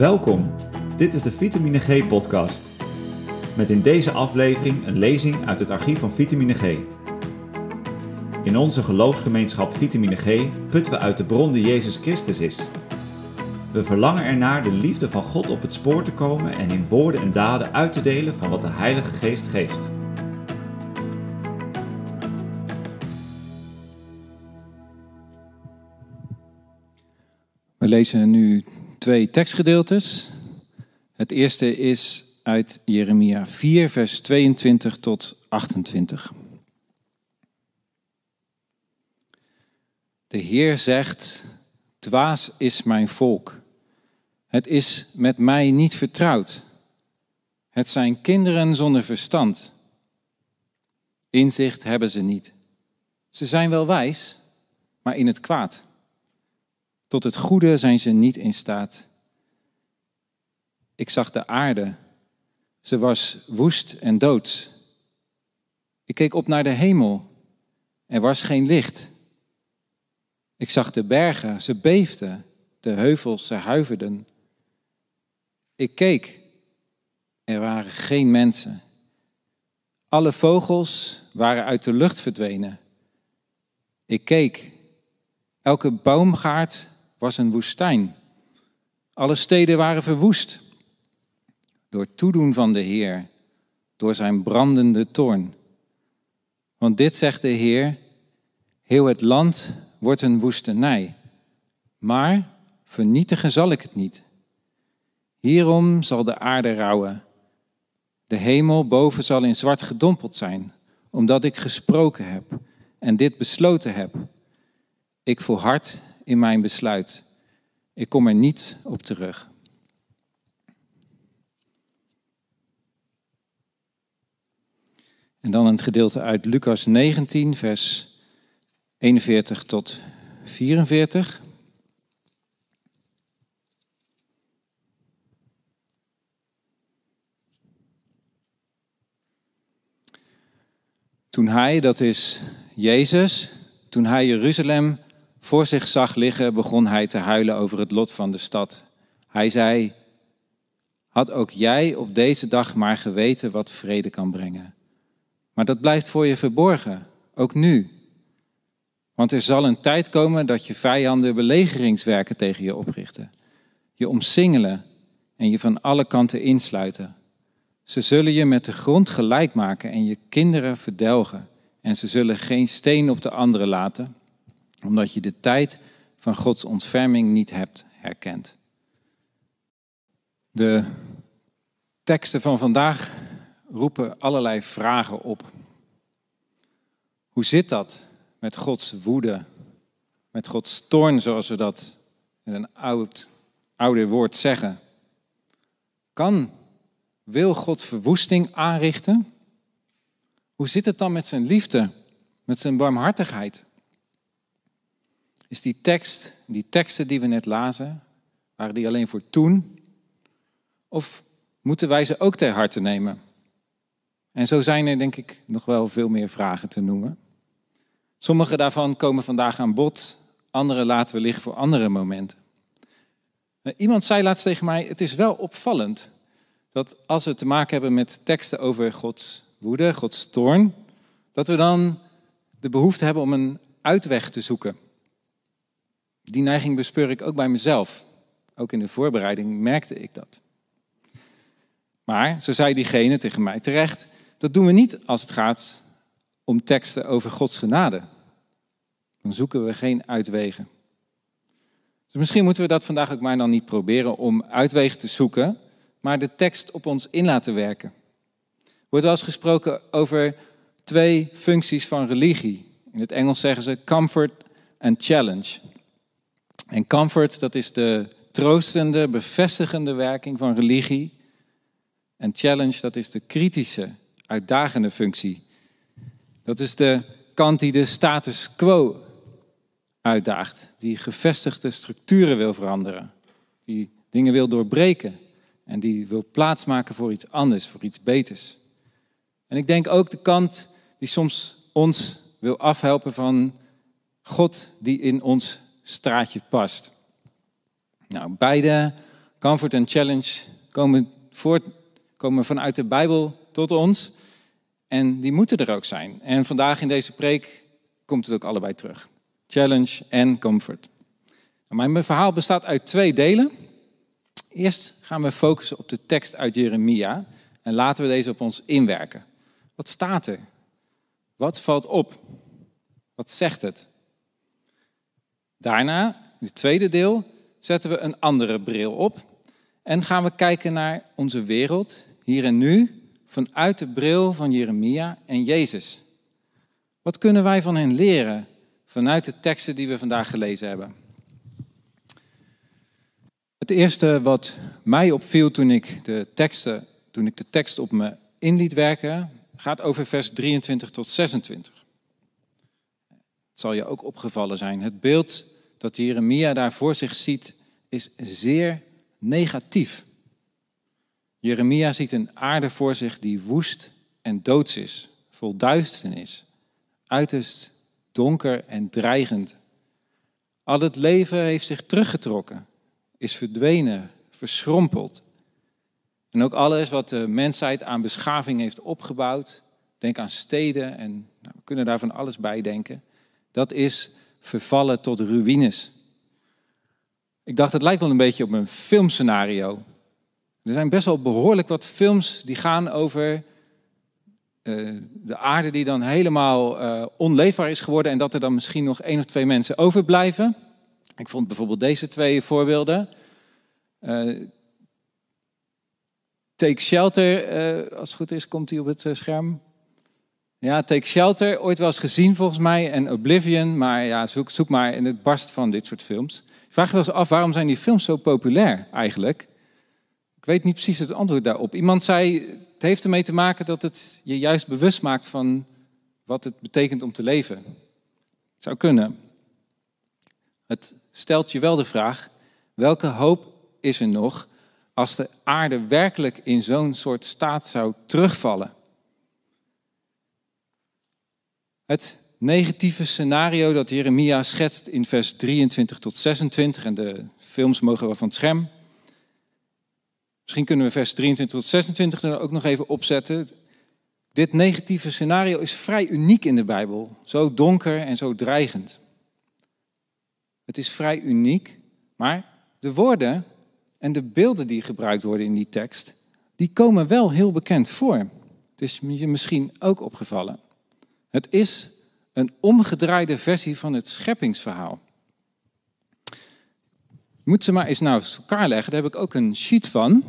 Welkom, dit is de Vitamine G podcast. Met in deze aflevering een lezing uit het archief van Vitamine G. In onze geloofsgemeenschap Vitamine G putten we uit de bron die Jezus Christus is. We verlangen ernaar de liefde van God op het spoor te komen en in woorden en daden uit te delen van wat de Heilige Geest geeft. We lezen nu twee tekstgedeeltes. Het eerste is uit Jeremia 4, vers 22 tot 28. De Heer zegt: Dwaas is mijn volk. Het is met mij niet vertrouwd. Het zijn kinderen zonder verstand. Inzicht hebben ze niet. Ze zijn wel wijs, maar in het kwaad. Tot het goede zijn ze niet in staat. Ik zag de aarde. Ze was woest en doods. Ik keek op naar de hemel. Er was geen licht. Ik zag de bergen, ze beefden. De heuvels, ze huiverden. Ik keek. Er waren geen mensen. Alle vogels waren uit de lucht verdwenen. Ik keek. Elke boomgaard was een woestijn. Alle steden waren verwoest. Door toedoen van de Heer, door zijn brandende toorn. Want dit zegt de Heer, heel het land wordt een woestenij, maar vernietigen zal ik het niet. Hierom zal de aarde rouwen. De hemel boven zal in zwart gedompeld zijn, omdat ik gesproken heb en dit besloten heb. Ik volhard in mijn besluit. Ik kom er niet op terug. En dan een gedeelte uit Lucas 19, vers 41 tot 44. Toen hij, dat is Jezus, toen hij Jeruzalem voor zich zag liggen, begon hij te huilen over het lot van de stad. Hij zei: Had ook jij op deze dag maar geweten wat vrede kan brengen. Maar dat blijft voor je verborgen, ook nu. Want er zal een tijd komen dat je vijanden belegeringswerken tegen je oprichten, je omsingelen en je van alle kanten insluiten. Ze zullen je met de grond gelijk maken en je kinderen verdelgen. En ze zullen geen steen op de andere laten, omdat je de tijd van Gods ontferming niet hebt herkend. De teksten van vandaag roepen allerlei vragen op. Hoe zit dat met Gods woede, met Gods toorn, zoals we dat in een oud, oude woord zeggen? Kan, wil God verwoesting aanrichten? Hoe zit het dan met zijn liefde, met zijn barmhartigheid? Is die tekst, die teksten die we net lazen, waren die alleen voor toen? Of moeten wij ze ook ter harte nemen? En zo zijn er denk ik nog wel veel meer vragen te noemen. Sommige daarvan komen vandaag aan bod, andere laten we liggen voor andere momenten. Iemand zei laatst tegen mij, het is wel opvallend dat als we te maken hebben met teksten over Gods woede, Gods toorn, dat we dan de behoefte hebben om een uitweg te zoeken. Die neiging bespeur ik ook bij mezelf. Ook in de voorbereiding merkte ik dat. Maar, zo zei diegene tegen mij terecht, dat doen we niet als het gaat om teksten over Gods genade. Dan zoeken we geen uitwegen. Dus misschien moeten we dat vandaag ook maar dan niet proberen om uitwegen te zoeken, maar de tekst op ons in laten werken. Er wordt wel eens gesproken over twee functies van religie. In het Engels zeggen ze comfort en challenge. En comfort, dat is de troostende, bevestigende werking van religie. En challenge, dat is de kritische, uitdagende functie. Dat is de kant die de status quo uitdaagt, die gevestigde structuren wil veranderen, die dingen wil doorbreken en die wil plaatsmaken voor iets anders, voor iets beters. En ik denk ook de kant die soms ons wil afhelpen van God die in ons straatje past. Nou, beide comfort en challenge komen, voort, komen vanuit de Bijbel tot ons. En die moeten er ook zijn. En vandaag in deze preek komt het ook allebei terug. Challenge en comfort. Nou, mijn verhaal bestaat uit twee delen. Eerst gaan we focussen op de tekst uit Jeremia en laten we deze op ons inwerken. Wat staat er? Wat valt op? Wat zegt het? Daarna, in het tweede deel, zetten we een andere bril op en gaan we kijken naar onze wereld, hier en nu, vanuit de bril van Jeremia en Jezus. Wat kunnen wij van hen leren vanuit de teksten die we vandaag gelezen hebben? Het eerste wat mij opviel toen ik de, teksten, toen ik de tekst op me in liet werken, gaat over vers 23 tot 26. Zal je ook opgevallen zijn. Het beeld dat Jeremia daar voor zich ziet is zeer negatief. Jeremia ziet een aarde voor zich die woest en doods is, vol duisternis, uiterst donker en dreigend. Al het leven heeft zich teruggetrokken, is verdwenen, verschrompeld. En ook alles wat de mensheid aan beschaving heeft opgebouwd, denk aan steden en nou, we kunnen daar van alles bij denken, dat is vervallen tot ruïnes. Ik dacht, het lijkt wel een beetje op een filmscenario. Er zijn best wel behoorlijk wat films die gaan over uh, de aarde die dan helemaal uh, onleefbaar is geworden en dat er dan misschien nog één of twee mensen overblijven. Ik vond bijvoorbeeld deze twee voorbeelden. Uh, Take Shelter, als het goed is, komt hij op het scherm. Ja, Take Shelter, ooit wel eens gezien volgens mij, en Oblivion, maar ja, zoek, zoek maar in het barst van dit soort films. Ik vraag je wel eens af, waarom zijn die films zo populair eigenlijk? Ik weet niet precies het antwoord daarop. Iemand zei, het heeft ermee te maken dat het je juist bewust maakt van wat het betekent om te leven. Het zou kunnen. Het stelt je wel de vraag, welke hoop is er nog als de aarde werkelijk in zo'n soort staat zou terugvallen? Het negatieve scenario dat Jeremia schetst in vers 23 tot 26, en de films mogen wel van het scherm. Misschien kunnen we vers 23 tot 26 er ook nog even opzetten. Dit negatieve scenario is vrij uniek in de Bijbel, zo donker en zo dreigend. Het is vrij uniek, maar de woorden en de beelden die gebruikt worden in die tekst, die komen wel heel bekend voor. Het is je misschien ook opgevallen. Het is een omgedraaide versie van het scheppingsverhaal. Moet ze maar eens naast elkaar leggen, daar heb ik ook een sheet van.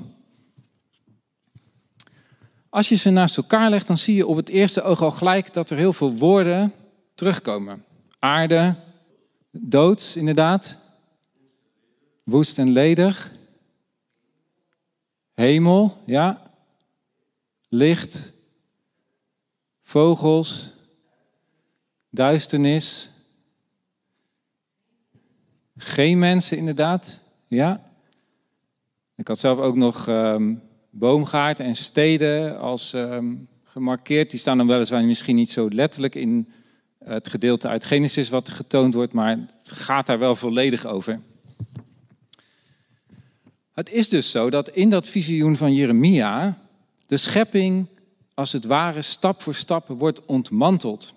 Als je ze naast elkaar legt, dan zie je op het eerste oog al gelijk dat er heel veel woorden terugkomen. Aarde, doods inderdaad, woest en ledig, hemel, ja, licht, vogels, duisternis. Geen mensen, inderdaad. Ja. Ik had zelf ook nog um, boomgaarden en steden als um, gemarkeerd. Die staan dan weliswaar misschien niet zo letterlijk in het gedeelte uit Genesis wat getoond wordt, maar het gaat daar wel volledig over. Het is dus zo dat in dat visioen van Jeremia de schepping als het ware stap voor stap wordt ontmanteld.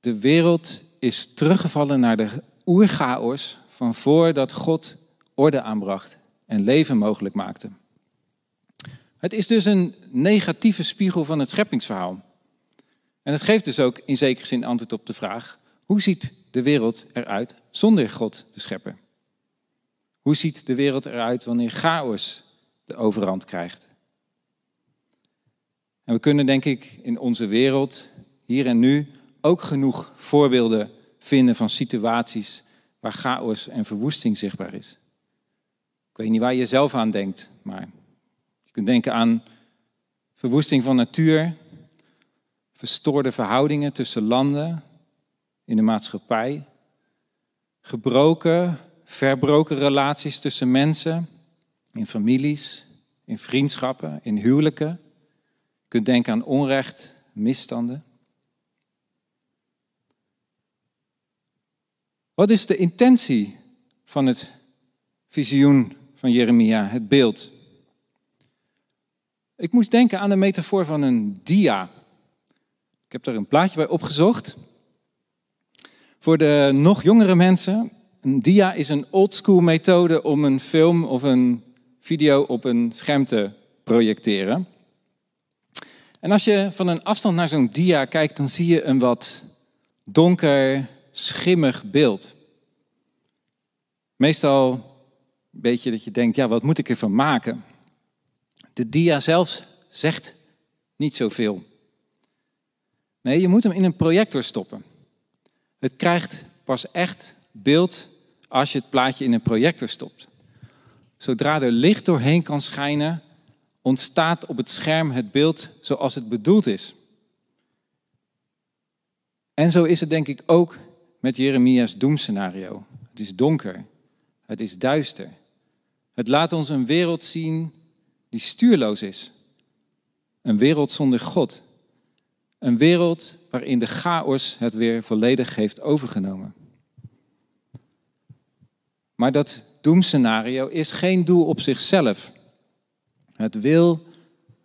De wereld is teruggevallen naar de oerchaos van voordat God orde aanbracht en leven mogelijk maakte. Het is dus een negatieve spiegel van het scheppingsverhaal. En het geeft dus ook in zekere zin antwoord op de vraag: hoe ziet de wereld eruit zonder God, de schepper? Hoe ziet de wereld eruit wanneer chaos de overhand krijgt? En we kunnen denk ik in onze wereld, hier en nu, ook genoeg voorbeelden vinden van situaties waar chaos en verwoesting zichtbaar is. Ik weet niet waar je zelf aan denkt, maar je kunt denken aan verwoesting van natuur, verstoorde verhoudingen tussen landen in de maatschappij, gebroken, verbroken relaties tussen mensen, in families, in vriendschappen, in huwelijken. Je kunt denken aan onrecht, misstanden. Wat is de intentie van het visioen van Jeremia, het beeld. Ik moest denken aan de metafoor van een dia. Ik heb daar een plaatje bij opgezocht. Voor de nog jongere mensen, een dia is een oldschool methode om een film of een video op een scherm te projecteren. En als je van een afstand naar zo'n dia kijkt, dan zie je een wat donker, schimmig beeld. Meestal een beetje dat je denkt, ja, wat moet ik ervan maken? De dia zelf zegt niet zoveel. Nee, je moet hem in een projector stoppen. Het krijgt pas echt beeld als je het plaatje in een projector stopt. Zodra er licht doorheen kan schijnen, ontstaat op het scherm het beeld zoals het bedoeld is. En zo is het denk ik ook met Jeremia's doemscenario. Het is donker, het is duister. Het laat ons een wereld zien die stuurloos is. Een wereld zonder God. Een wereld waarin de chaos het weer volledig heeft overgenomen. Maar dat doemscenario is geen doel op zichzelf. Het wil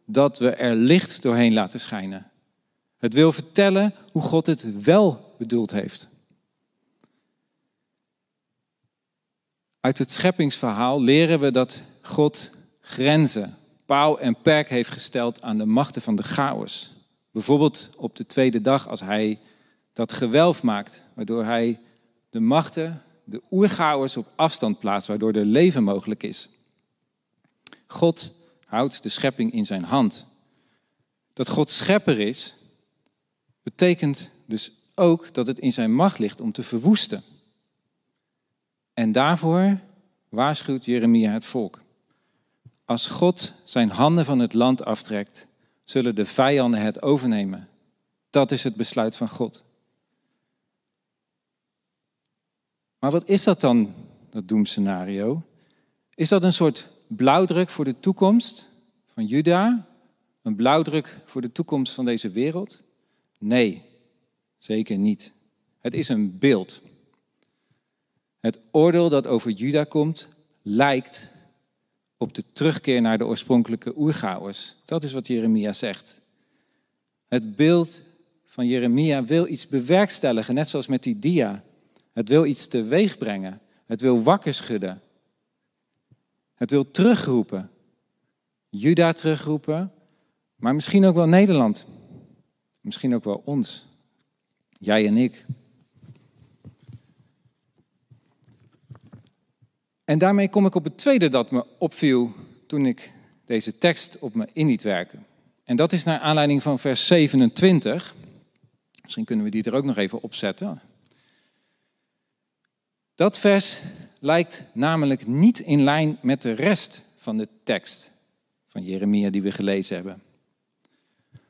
dat we er licht doorheen laten schijnen. Het wil vertellen hoe God het wel bedoeld heeft. Uit het scheppingsverhaal leren we dat God grenzen, paal en perk heeft gesteld aan de machten van de chaos. Bijvoorbeeld op de tweede dag als hij dat gewelf maakt, waardoor hij de machten, de oerchaos op afstand plaatst, waardoor er leven mogelijk is. God houdt de schepping in zijn hand. Dat God schepper is, betekent dus ook dat het in zijn macht ligt om te verwoesten. En daarvoor waarschuwt Jeremia het volk. Als God zijn handen van het land aftrekt, zullen de vijanden het overnemen. Dat is het besluit van God. Maar wat is dat dan, dat doemscenario? Is dat een soort blauwdruk voor de toekomst van Juda? Een blauwdruk voor de toekomst van deze wereld? Nee, zeker niet. Het is een beeld. Het oordeel dat over Juda komt, lijkt op de terugkeer naar de oorspronkelijke oergauwers. Dat is wat Jeremia zegt. Het beeld van Jeremia wil iets bewerkstelligen, net zoals met die dia. Het wil iets teweeg brengen. Het wil wakker schudden. Het wil terugroepen. Juda terugroepen, maar misschien ook wel Nederland. Misschien ook wel ons. Jij en ik. En daarmee kom ik op het tweede dat me opviel toen ik deze tekst op me in liet werken. En dat is naar aanleiding van vers 27. Misschien kunnen we die er ook nog even opzetten. Dat vers lijkt namelijk niet in lijn met de rest van de tekst van Jeremia die we gelezen hebben.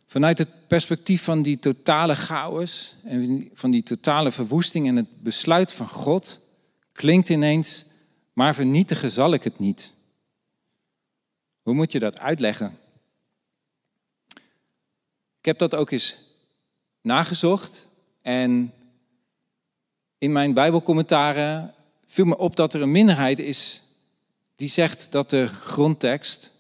Vanuit het perspectief van die totale chaos en van die totale verwoesting en het besluit van God klinkt ineens maar vernietigen zal ik het niet. Hoe moet je dat uitleggen? Ik heb dat ook eens nagezocht en in mijn Bijbelcommentaren viel me op dat er een minderheid is die zegt dat de grondtekst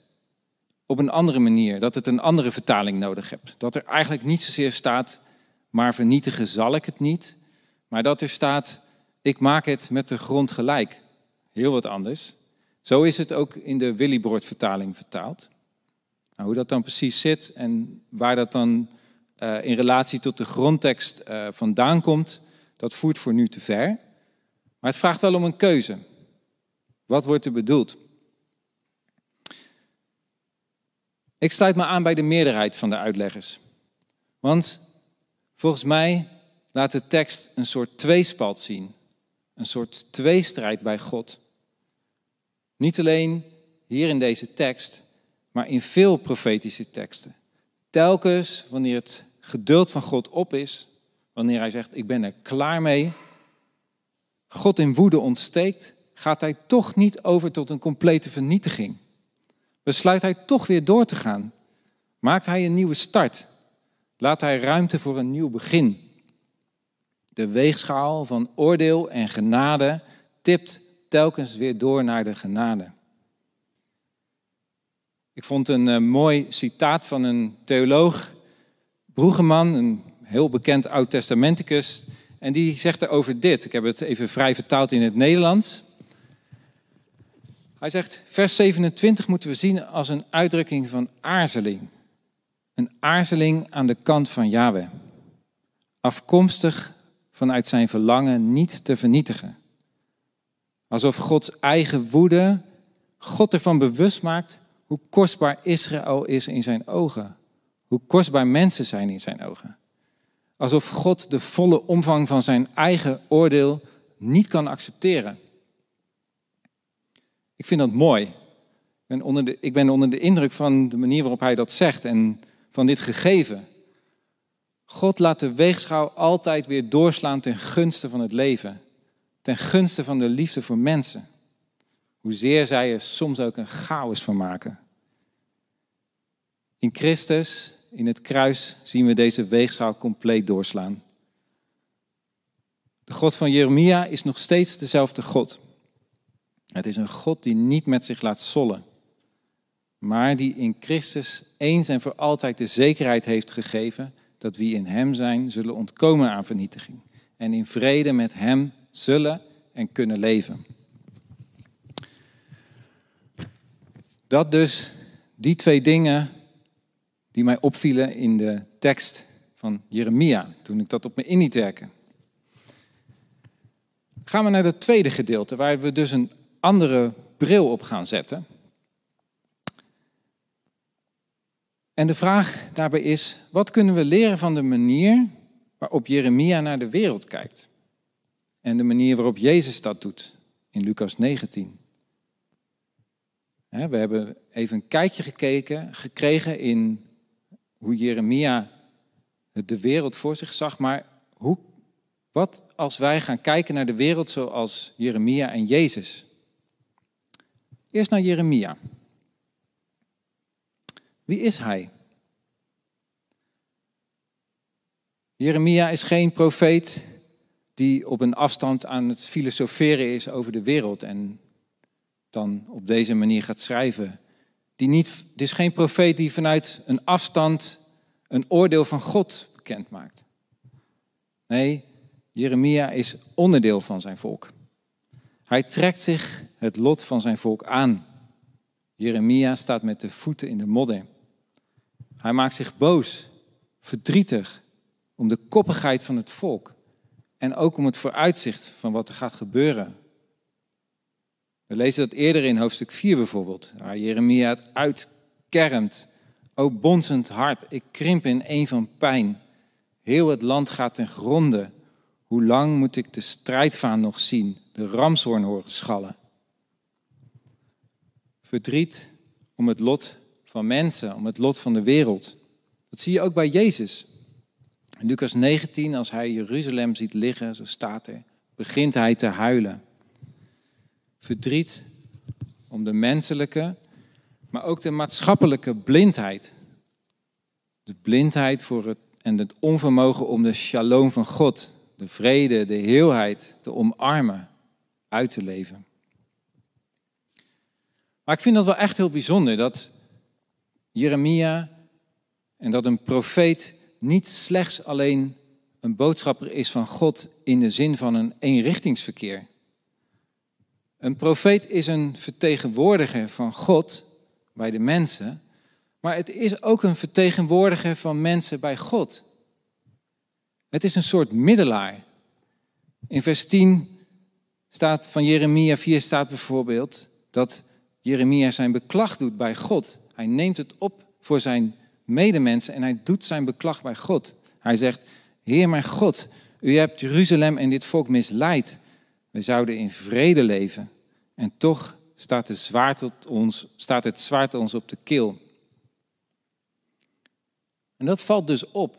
op een andere manier, dat het een andere vertaling nodig hebt. Dat er eigenlijk niet zozeer staat, maar vernietigen zal ik het niet, maar dat er staat, ik maak het met de grond gelijk heel wat anders. Zo is het ook in de Willybord-vertaling vertaald. Nou, hoe dat dan precies zit en waar dat dan uh, in relatie tot de grondtekst uh, vandaan komt, dat voert voor nu te ver. Maar het vraagt wel om een keuze. Wat wordt er bedoeld? Ik sluit me aan bij de meerderheid van de uitleggers. Want volgens mij laat de tekst een soort tweespalt zien. Een soort tweestrijd bij God. Niet alleen hier in deze tekst, maar in veel profetische teksten. Telkens wanneer het geduld van God op is, wanneer hij zegt, ik ben er klaar mee, God in woede ontsteekt, gaat hij toch niet over tot een complete vernietiging. Besluit hij toch weer door te gaan. Maakt hij een nieuwe start. Laat hij ruimte voor een nieuw begin. De weegschaal van oordeel en genade tipt telkens weer door naar de genade. Ik vond een uh, mooi citaat van een theoloog, Broegeman, een heel bekend oud-testamenticus. En die zegt erover dit. Ik heb het even vrij vertaald in het Nederlands. Hij zegt, vers 27 moeten we zien als een uitdrukking van aarzeling. Een aarzeling aan de kant van Yahweh. Afkomstig vanuit zijn verlangen niet te vernietigen. Alsof Gods eigen woede God ervan bewust maakt hoe kostbaar Israël is in zijn ogen. Hoe kostbaar mensen zijn in zijn ogen. Alsof God de volle omvang van zijn eigen oordeel niet kan accepteren. Ik vind dat mooi. Ik ben, onder de, ik ben onder de indruk van de manier waarop hij dat zegt en van dit gegeven. God laat de weegschaal altijd weer doorslaan ten gunste van het leven. Ten gunste van de liefde voor mensen. Hoezeer zij er soms ook een chaos van maken. In Christus, in het kruis, zien we deze weegschaal compleet doorslaan. De God van Jeremia is nog steeds dezelfde God. Het is een God die niet met zich laat sollen, maar die in Christus eens en voor altijd de zekerheid heeft gegeven dat wie in Hem zijn, zullen ontkomen aan vernietiging en in vrede met Hem zullen en kunnen leven. Dat dus, die twee dingen die mij opvielen in de tekst van Jeremia, toen ik dat op me in liet werken. Gaan we naar het tweede gedeelte, waar we dus een andere bril op gaan zetten. En de vraag daarbij is, wat kunnen we leren van de manier waarop Jeremia naar de wereld kijkt? En de manier waarop Jezus dat doet in Lucas 19. We hebben even een kijkje gekeken, gekregen in hoe Jeremia de wereld voor zich zag, maar hoe, wat als wij gaan kijken naar de wereld zoals Jeremia en Jezus? Eerst naar Jeremia. Wie is hij? Jeremia is geen profeet die op een afstand aan het filosoferen is over de wereld en dan op deze manier gaat schrijven. Die niet, het is geen profeet die vanuit een afstand een oordeel van God bekend maakt. Nee, Jeremia is onderdeel van zijn volk. Hij trekt zich het lot van zijn volk aan. Jeremia staat met de voeten in de modder. Hij maakt zich boos, verdrietig om de koppigheid van het volk en ook om het vooruitzicht van wat er gaat gebeuren. We lezen dat eerder in hoofdstuk 4 bijvoorbeeld, waar Jeremia het uitkermt. O bonzend hart, ik krimp in een van pijn. Heel het land gaat ten gronde. Hoe lang moet ik de strijdvaan nog zien, de ramshoorn horen schallen? Verdriet om het lot van mensen, om het lot van de wereld. Dat zie je ook bij Jezus. In Lucas 19, als hij Jeruzalem ziet liggen, zo staat er, begint hij te huilen. Verdriet om de menselijke, maar ook de maatschappelijke blindheid. De blindheid voor het, en het onvermogen om de shalom van God, de vrede, de heelheid te omarmen, uit te leven. Maar ik vind dat wel echt heel bijzonder dat Jeremia en dat een profeet niet slechts alleen een boodschapper is van God in de zin van een eenrichtingsverkeer. Een profeet is een vertegenwoordiger van God bij de mensen, maar het is ook een vertegenwoordiger van mensen bij God. Het is een soort middelaar. In vers 10 staat van Jeremia 4 staat bijvoorbeeld dat Jeremia zijn beklag doet bij God. Hij neemt het op voor zijn medemensen en hij doet zijn beklag bij God. Hij zegt, Heer mijn God, u hebt Jeruzalem en dit volk misleid. We zouden in vrede leven en toch staat, het zwaard ons, staat het zwaard ons op de keel. En dat valt dus op.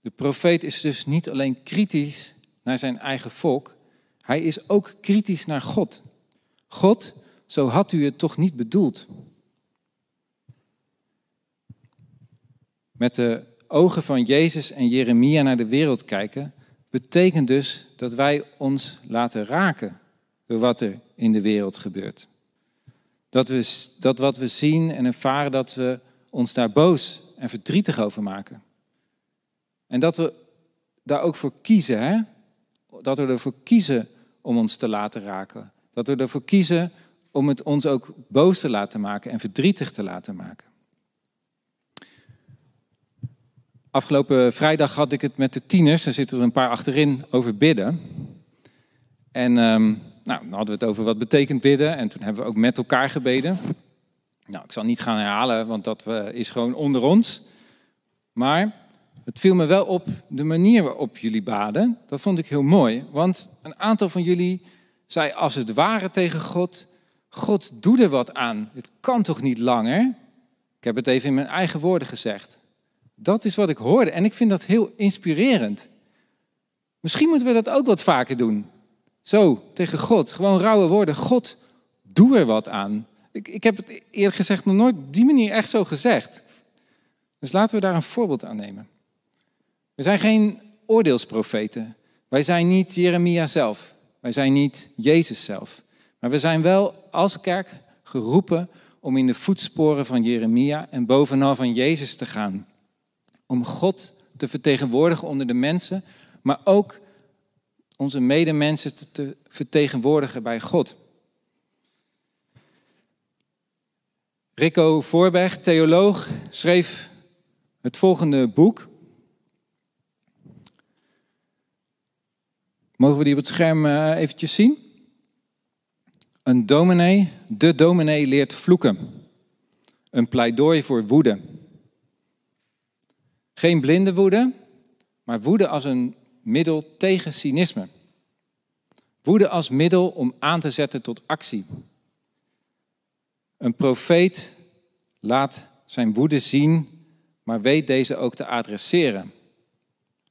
De profeet is dus niet alleen kritisch naar zijn eigen volk, hij is ook kritisch naar God. God, zo had u het toch niet bedoeld. Met de ogen van Jezus en Jeremia naar de wereld kijken, betekent dus dat wij ons laten raken door wat er in de wereld gebeurt. Dat, we, dat wat we zien en ervaren, dat we ons daar boos en verdrietig over maken. En dat we daar ook voor kiezen, hè? dat we ervoor kiezen om ons te laten raken. Dat we ervoor kiezen om het ons ook boos te laten maken en verdrietig te laten maken. Afgelopen vrijdag had ik het met de tieners, er zitten er een paar achterin, over bidden. En um, nou, dan hadden we het over wat betekent bidden en toen hebben we ook met elkaar gebeden. Nou, ik zal niet gaan herhalen, want dat is gewoon onder ons. Maar het viel me wel op de manier waarop jullie baden. Dat vond ik heel mooi, want een aantal van jullie zei als het ware tegen God, God doe er wat aan. Het kan toch niet langer? Ik heb het even in mijn eigen woorden gezegd. Dat is wat ik hoorde en ik vind dat heel inspirerend. Misschien moeten we dat ook wat vaker doen. Zo, tegen God. Gewoon rauwe woorden. God, doe er wat aan. Ik, ik heb het eerlijk gezegd nog nooit op die manier echt zo gezegd. Dus laten we daar een voorbeeld aan nemen. We zijn geen oordeelsprofeten. Wij zijn niet Jeremia zelf. Wij zijn niet Jezus zelf. Maar we zijn wel als kerk geroepen om in de voetsporen van Jeremia en bovenal van Jezus te gaan. Om God te vertegenwoordigen onder de mensen, maar ook onze medemensen te, te vertegenwoordigen bij God. Rico Voorberg, theoloog, schreef het volgende boek. Mogen we die op het scherm eh, eventjes zien? Een dominee, de dominee leert vloeken. Een pleidooi voor woede. Geen blinde woede, maar woede als een middel tegen cynisme. Woede als middel om aan te zetten tot actie. Een profeet laat zijn woede zien, maar weet deze ook te adresseren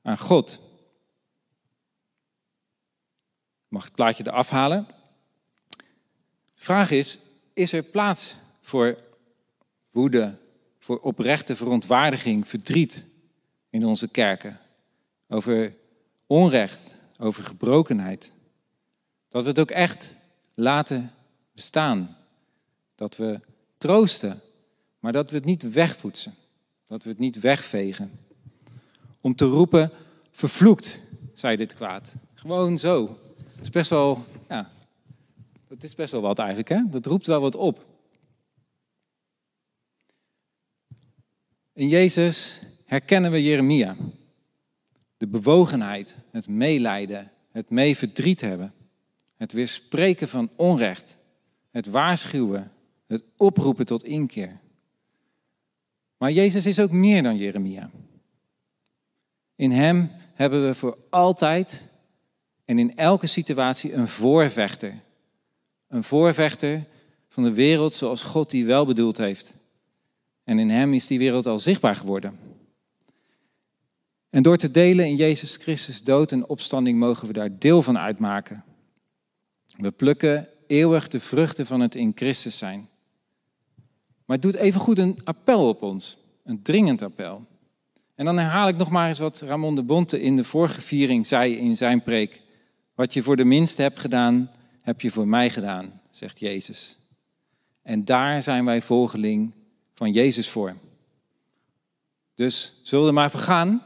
aan God. mag het plaatje eraf halen. Vraag is, is er plaats voor woede, voor oprechte verontwaardiging, verdriet in onze kerken? Over onrecht, over gebrokenheid. Dat we het ook echt laten bestaan. Dat we troosten, maar dat we het niet wegpoetsen. Dat we het niet wegvegen. Om te roepen, vervloekt, zei dit kwaad. Gewoon zo. Dat is best wel, ja, dat is best wel wat eigenlijk, hè? Dat roept wel wat op. In Jezus herkennen we Jeremia. De bewogenheid, het meelijden, het mee verdriet hebben, het weerspreken van onrecht, het waarschuwen, het oproepen tot inkeer. Maar Jezus is ook meer dan Jeremia. In Hem hebben we voor altijd en in elke situatie een voorvechter. Een voorvechter van de wereld zoals God die wel bedoeld heeft. En in Hem is die wereld al zichtbaar geworden. En door te delen in Jezus Christus dood en opstanding mogen we daar deel van uitmaken. We plukken eeuwig de vruchten van het in Christus zijn. Maar het doet evengoed een appel op ons, een dringend appel. En dan herhaal ik nog maar eens wat Ramon de Bonte in de vorige viering zei in zijn preek. Wat je voor de minste hebt gedaan, heb je voor mij gedaan, zegt Jezus. En daar zijn wij volgeling van Jezus voor. Dus zullen we maar vergaan?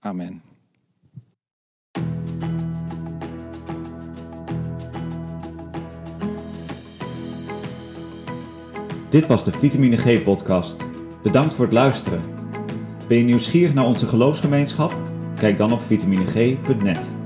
Amen. Dit was de Vitamine G podcast. Bedankt voor het luisteren. Ben je nieuwsgierig naar onze geloofsgemeenschap? Kijk dan op vitamineg.net.